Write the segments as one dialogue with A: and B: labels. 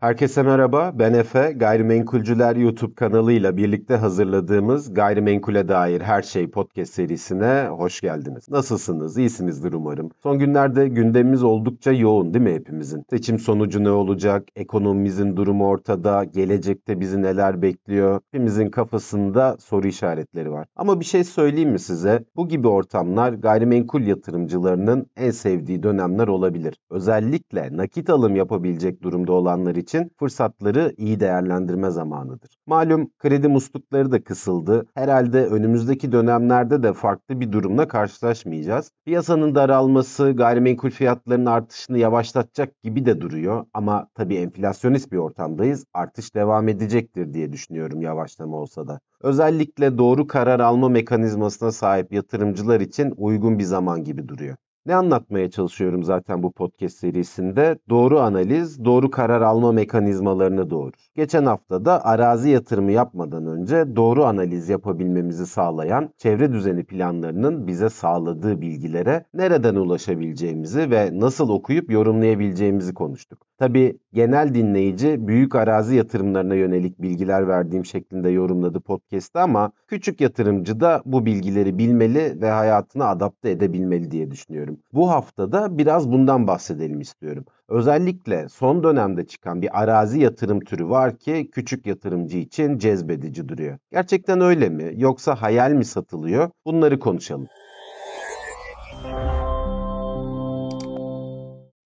A: Herkese merhaba, ben Efe. Gayrimenkulcüler YouTube kanalıyla birlikte hazırladığımız Gayrimenkule Dair Her Şey podcast serisine hoş geldiniz. Nasılsınız? İyisinizdir umarım. Son günlerde gündemimiz oldukça yoğun değil mi hepimizin? Seçim sonucu ne olacak? Ekonomimizin durumu ortada. Gelecekte bizi neler bekliyor? Hepimizin kafasında soru işaretleri var. Ama bir şey söyleyeyim mi size? Bu gibi ortamlar gayrimenkul yatırımcılarının en sevdiği dönemler olabilir. Özellikle nakit alım yapabilecek durumda olanlar için için fırsatları iyi değerlendirme zamanıdır. Malum kredi muslukları da kısıldı. Herhalde önümüzdeki dönemlerde de farklı bir durumla karşılaşmayacağız. Piyasanın daralması gayrimenkul fiyatlarının artışını yavaşlatacak gibi de duruyor. Ama tabii enflasyonist bir ortamdayız. Artış devam edecektir diye düşünüyorum yavaşlama olsa da. Özellikle doğru karar alma mekanizmasına sahip yatırımcılar için uygun bir zaman gibi duruyor. Ne anlatmaya çalışıyorum zaten bu podcast serisinde? Doğru analiz, doğru karar alma mekanizmalarını doğurur. Geçen hafta da arazi yatırımı yapmadan önce doğru analiz yapabilmemizi sağlayan çevre düzeni planlarının bize sağladığı bilgilere nereden ulaşabileceğimizi ve nasıl okuyup yorumlayabileceğimizi konuştuk. Tabi genel dinleyici büyük arazi yatırımlarına yönelik bilgiler verdiğim şeklinde yorumladı podcast'ı ama küçük yatırımcı da bu bilgileri bilmeli ve hayatına adapte edebilmeli diye düşünüyorum. Bu haftada biraz bundan bahsedelim istiyorum. Özellikle son dönemde çıkan bir arazi yatırım türü var ki küçük yatırımcı için cezbedici duruyor. Gerçekten öyle mi yoksa hayal mi satılıyor? Bunları konuşalım.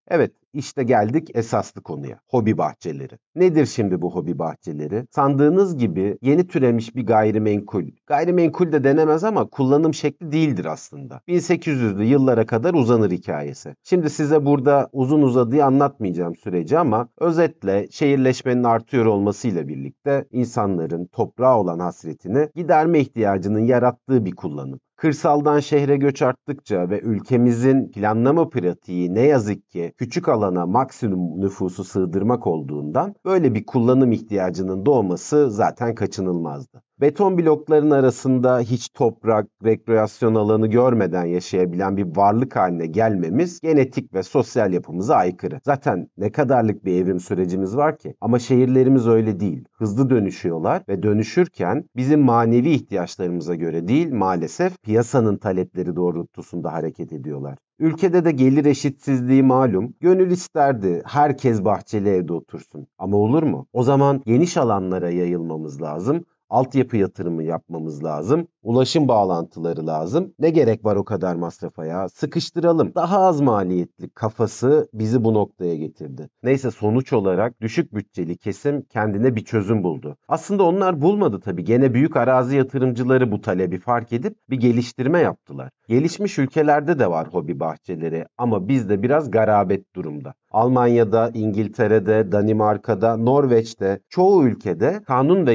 A: Evet, işte geldik esaslı konuya. Hobi bahçeleri. Nedir şimdi bu hobi bahçeleri? Sandığınız gibi yeni türemiş bir gayrimenkul. Gayrimenkul de denemez ama kullanım şekli değildir aslında. 1800'lü yıllara kadar uzanır hikayesi. Şimdi size burada uzun uzadığı anlatmayacağım süreci ama özetle şehirleşmenin artıyor olmasıyla birlikte insanların toprağa olan hasretini giderme ihtiyacının yarattığı bir kullanım. Kırsaldan şehre göç arttıkça ve ülkemizin planlama pratiği ne yazık ki küçük alana maksimum nüfusu sığdırmak olduğundan böyle bir kullanım ihtiyacının doğması zaten kaçınılmazdı. Beton blokların arasında hiç toprak, rekreasyon alanı görmeden yaşayabilen bir varlık haline gelmemiz genetik ve sosyal yapımıza aykırı. Zaten ne kadarlık bir evrim sürecimiz var ki? Ama şehirlerimiz öyle değil. Hızlı dönüşüyorlar ve dönüşürken bizim manevi ihtiyaçlarımıza göre değil maalesef piyasanın talepleri doğrultusunda hareket ediyorlar. Ülkede de gelir eşitsizliği malum. Gönül isterdi herkes bahçeli evde otursun. Ama olur mu? O zaman geniş alanlara yayılmamız lazım altyapı yatırımı yapmamız lazım. Ulaşım bağlantıları lazım. Ne gerek var o kadar masrafa ya? Sıkıştıralım. Daha az maliyetli kafası bizi bu noktaya getirdi. Neyse sonuç olarak düşük bütçeli kesim kendine bir çözüm buldu. Aslında onlar bulmadı tabii. Gene büyük arazi yatırımcıları bu talebi fark edip bir geliştirme yaptılar. Gelişmiş ülkelerde de var hobi bahçeleri ama bizde biraz garabet durumda. Almanya'da, İngiltere'de, Danimarka'da, Norveç'te çoğu ülkede kanun ve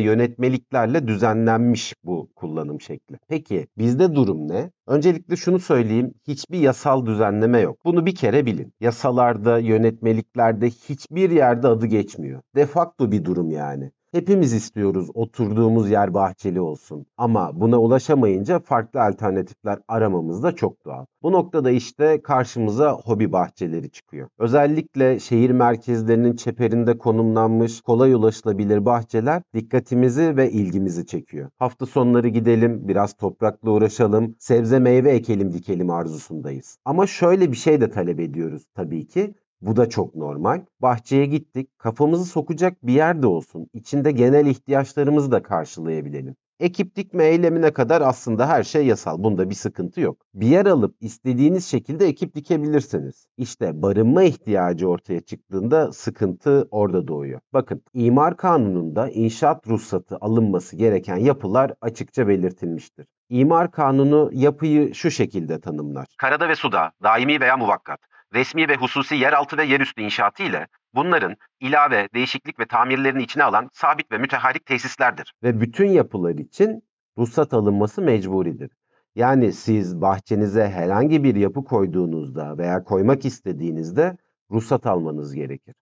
A: yönetmeliklerle düzenlenmiş bu kullanım şekli. Peki bizde durum ne? Öncelikle şunu söyleyeyim, hiçbir yasal düzenleme yok. Bunu bir kere bilin. Yasalarda, yönetmeliklerde hiçbir yerde adı geçmiyor. De facto bir durum yani. Hepimiz istiyoruz oturduğumuz yer bahçeli olsun. Ama buna ulaşamayınca farklı alternatifler aramamız da çok doğal. Bu noktada işte karşımıza hobi bahçeleri çıkıyor. Özellikle şehir merkezlerinin çeperinde konumlanmış kolay ulaşılabilir bahçeler dikkatimizi ve ilgimizi çekiyor. Hafta sonları gidelim, biraz toprakla uğraşalım, sebze meyve ekelim dikelim arzusundayız. Ama şöyle bir şey de talep ediyoruz tabii ki. Bu da çok normal. Bahçeye gittik. Kafamızı sokacak bir yer de olsun. İçinde genel ihtiyaçlarımızı da karşılayabilelim. Ekip dikme eylemine kadar aslında her şey yasal. Bunda bir sıkıntı yok. Bir yer alıp istediğiniz şekilde ekip dikebilirsiniz. İşte barınma ihtiyacı ortaya çıktığında sıkıntı orada doğuyor. Bakın imar kanununda inşaat ruhsatı alınması gereken yapılar açıkça belirtilmiştir. İmar kanunu yapıyı şu şekilde tanımlar.
B: Karada ve suda, daimi veya muvakkat, resmi ve hususi yeraltı ve yerüstü inşaatı ile bunların ilave, değişiklik ve tamirlerini içine alan sabit ve müteharik tesislerdir.
A: Ve bütün yapılar için ruhsat alınması mecburidir. Yani siz bahçenize herhangi bir yapı koyduğunuzda veya koymak istediğinizde ruhsat almanız gerekir.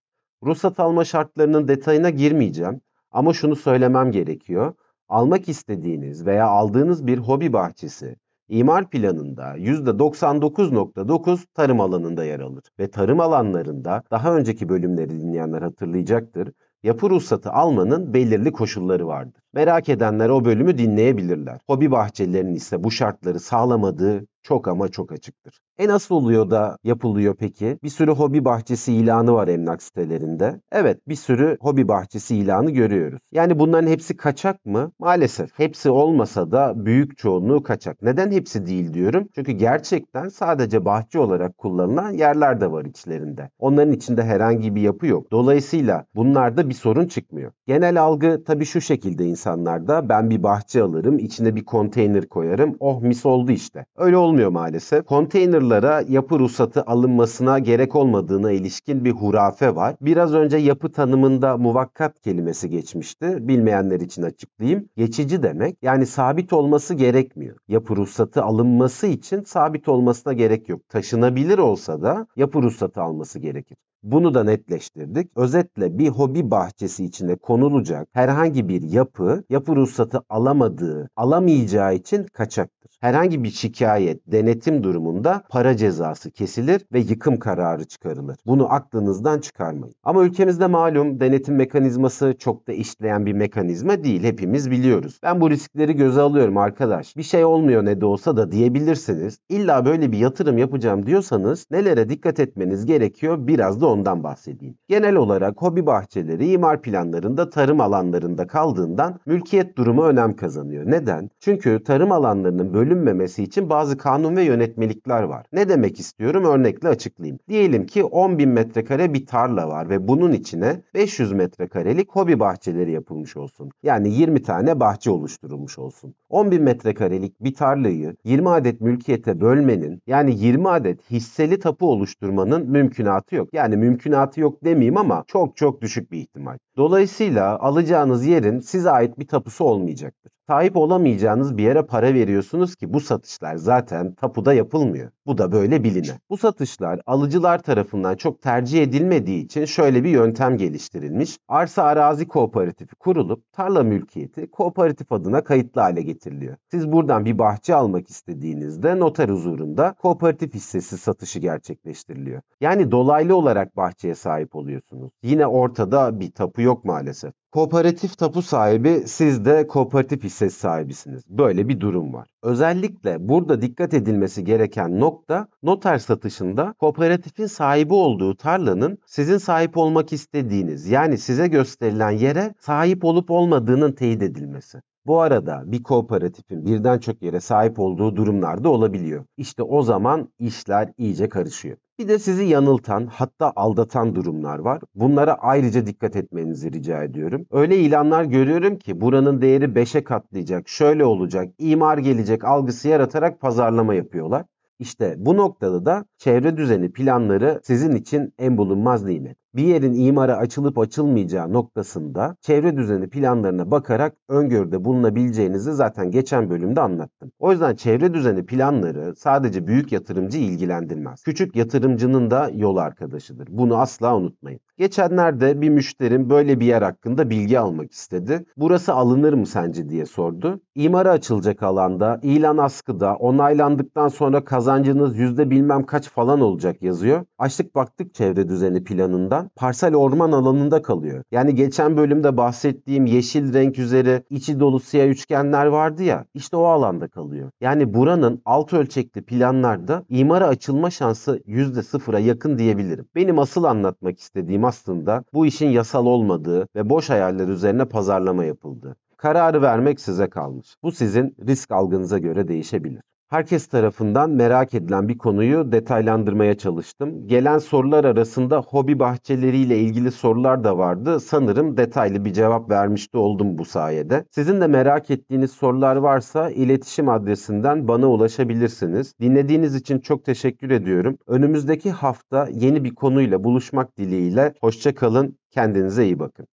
A: Ruhsat alma şartlarının detayına girmeyeceğim ama şunu söylemem gerekiyor. Almak istediğiniz veya aldığınız bir hobi bahçesi İmar planında %99.9 tarım alanında yer alır ve tarım alanlarında daha önceki bölümleri dinleyenler hatırlayacaktır. Yapı ruhsatı almanın belirli koşulları vardır. Merak edenler o bölümü dinleyebilirler. Hobi bahçelerinin ise bu şartları sağlamadığı çok ama çok açıktır. E nasıl oluyor da yapılıyor peki? Bir sürü hobi bahçesi ilanı var emlak sitelerinde. Evet bir sürü hobi bahçesi ilanı görüyoruz. Yani bunların hepsi kaçak mı? Maalesef. Hepsi olmasa da büyük çoğunluğu kaçak. Neden hepsi değil diyorum? Çünkü gerçekten sadece bahçe olarak kullanılan yerler de var içlerinde. Onların içinde herhangi bir yapı yok. Dolayısıyla bunlarda bir sorun çıkmıyor. Genel algı tabii şu şekilde insanlarda. Ben bir bahçe alırım, içine bir konteyner koyarım. Oh mis oldu işte. Öyle olmuyor maalesef. Konteynerlara yapı ruhsatı alınmasına gerek olmadığına ilişkin bir hurafe var. Biraz önce yapı tanımında muvakkat kelimesi geçmişti. Bilmeyenler için açıklayayım. Geçici demek. Yani sabit olması gerekmiyor. Yapı ruhsatı alınması için sabit olmasına gerek yok. Taşınabilir olsa da yapı ruhsatı alması gerekir. Bunu da netleştirdik. Özetle bir hobi bahçesi içine konulacak herhangi bir yapı, yapı ruhsatı alamadığı, alamayacağı için kaçaktır. Herhangi bir şikayet, denetim durumunda para cezası kesilir ve yıkım kararı çıkarılır. Bunu aklınızdan çıkarmayın. Ama ülkemizde malum denetim mekanizması çok da işleyen bir mekanizma değil. Hepimiz biliyoruz. Ben bu riskleri göze alıyorum arkadaş. Bir şey olmuyor ne de olsa da diyebilirsiniz. İlla böyle bir yatırım yapacağım diyorsanız nelere dikkat etmeniz gerekiyor biraz da ondan bahsedeyim. Genel olarak hobi bahçeleri imar planlarında tarım alanlarında kaldığından mülkiyet durumu önem kazanıyor. Neden? Çünkü tarım alanlarının bölünmemesi için bazı kanun ve yönetmelikler var. Ne demek istiyorum? Örnekle açıklayayım. Diyelim ki 10 bin metrekare bir tarla var ve bunun içine 500 metrekarelik hobi bahçeleri yapılmış olsun. Yani 20 tane bahçe oluşturulmuş olsun. 10 bin metrekarelik bir tarlayı 20 adet mülkiyete bölmenin yani 20 adet hisseli tapu oluşturmanın mümkünatı yok. Yani mümkünatı yok demeyeyim ama çok çok düşük bir ihtimal. Dolayısıyla alacağınız yerin size ait bir tapusu olmayacaktır. Sahip olamayacağınız bir yere para veriyorsunuz ki bu satışlar zaten tapuda yapılmıyor. Bu da böyle biline. Bu satışlar alıcılar tarafından çok tercih edilmediği için şöyle bir yöntem geliştirilmiş. Arsa arazi kooperatifi kurulup tarla mülkiyeti kooperatif adına kayıtlı hale getiriliyor. Siz buradan bir bahçe almak istediğinizde noter huzurunda kooperatif hissesi satışı gerçekleştiriliyor. Yani dolaylı olarak bahçeye sahip oluyorsunuz. Yine ortada bir tapu yok maalesef. Kooperatif tapu sahibi siz de kooperatif hissesi sahibisiniz. Böyle bir durum var. Özellikle burada dikkat edilmesi gereken nokta noter satışında kooperatifin sahibi olduğu tarlanın sizin sahip olmak istediğiniz yani size gösterilen yere sahip olup olmadığının teyit edilmesi. Bu arada bir kooperatifin birden çok yere sahip olduğu durumlarda olabiliyor. İşte o zaman işler iyice karışıyor. Bir de sizi yanıltan hatta aldatan durumlar var. Bunlara ayrıca dikkat etmenizi rica ediyorum. Öyle ilanlar görüyorum ki buranın değeri 5'e katlayacak, şöyle olacak, imar gelecek algısı yaratarak pazarlama yapıyorlar. İşte bu noktada da çevre düzeni planları sizin için en bulunmaz nimet. Bir yerin imara açılıp açılmayacağı noktasında çevre düzeni planlarına bakarak öngörüde bulunabileceğinizi zaten geçen bölümde anlattım. O yüzden çevre düzeni planları sadece büyük yatırımcı ilgilendirmez. Küçük yatırımcının da yol arkadaşıdır. Bunu asla unutmayın. Geçenlerde bir müşterim böyle bir yer hakkında bilgi almak istedi. Burası alınır mı sence diye sordu. İmara açılacak alanda, ilan askıda, onaylandıktan sonra kazancınız yüzde bilmem kaç falan olacak yazıyor. Açtık baktık çevre düzeni planından parsel orman alanında kalıyor. Yani geçen bölümde bahsettiğim yeşil renk üzeri içi dolu siyah üçgenler vardı ya işte o alanda kalıyor. Yani buranın alt ölçekli planlarda imara açılma şansı yüzde sıfıra yakın diyebilirim. Benim asıl anlatmak istediğim aslında bu işin yasal olmadığı ve boş hayaller üzerine pazarlama yapıldığı. Kararı vermek size kalmış. Bu sizin risk algınıza göre değişebilir. Herkes tarafından merak edilen bir konuyu detaylandırmaya çalıştım. Gelen sorular arasında hobi bahçeleriyle ilgili sorular da vardı. Sanırım detaylı bir cevap vermiş oldum bu sayede. Sizin de merak ettiğiniz sorular varsa iletişim adresinden bana ulaşabilirsiniz. Dinlediğiniz için çok teşekkür ediyorum. Önümüzdeki hafta yeni bir konuyla buluşmak dileğiyle. Hoşçakalın, kendinize iyi bakın.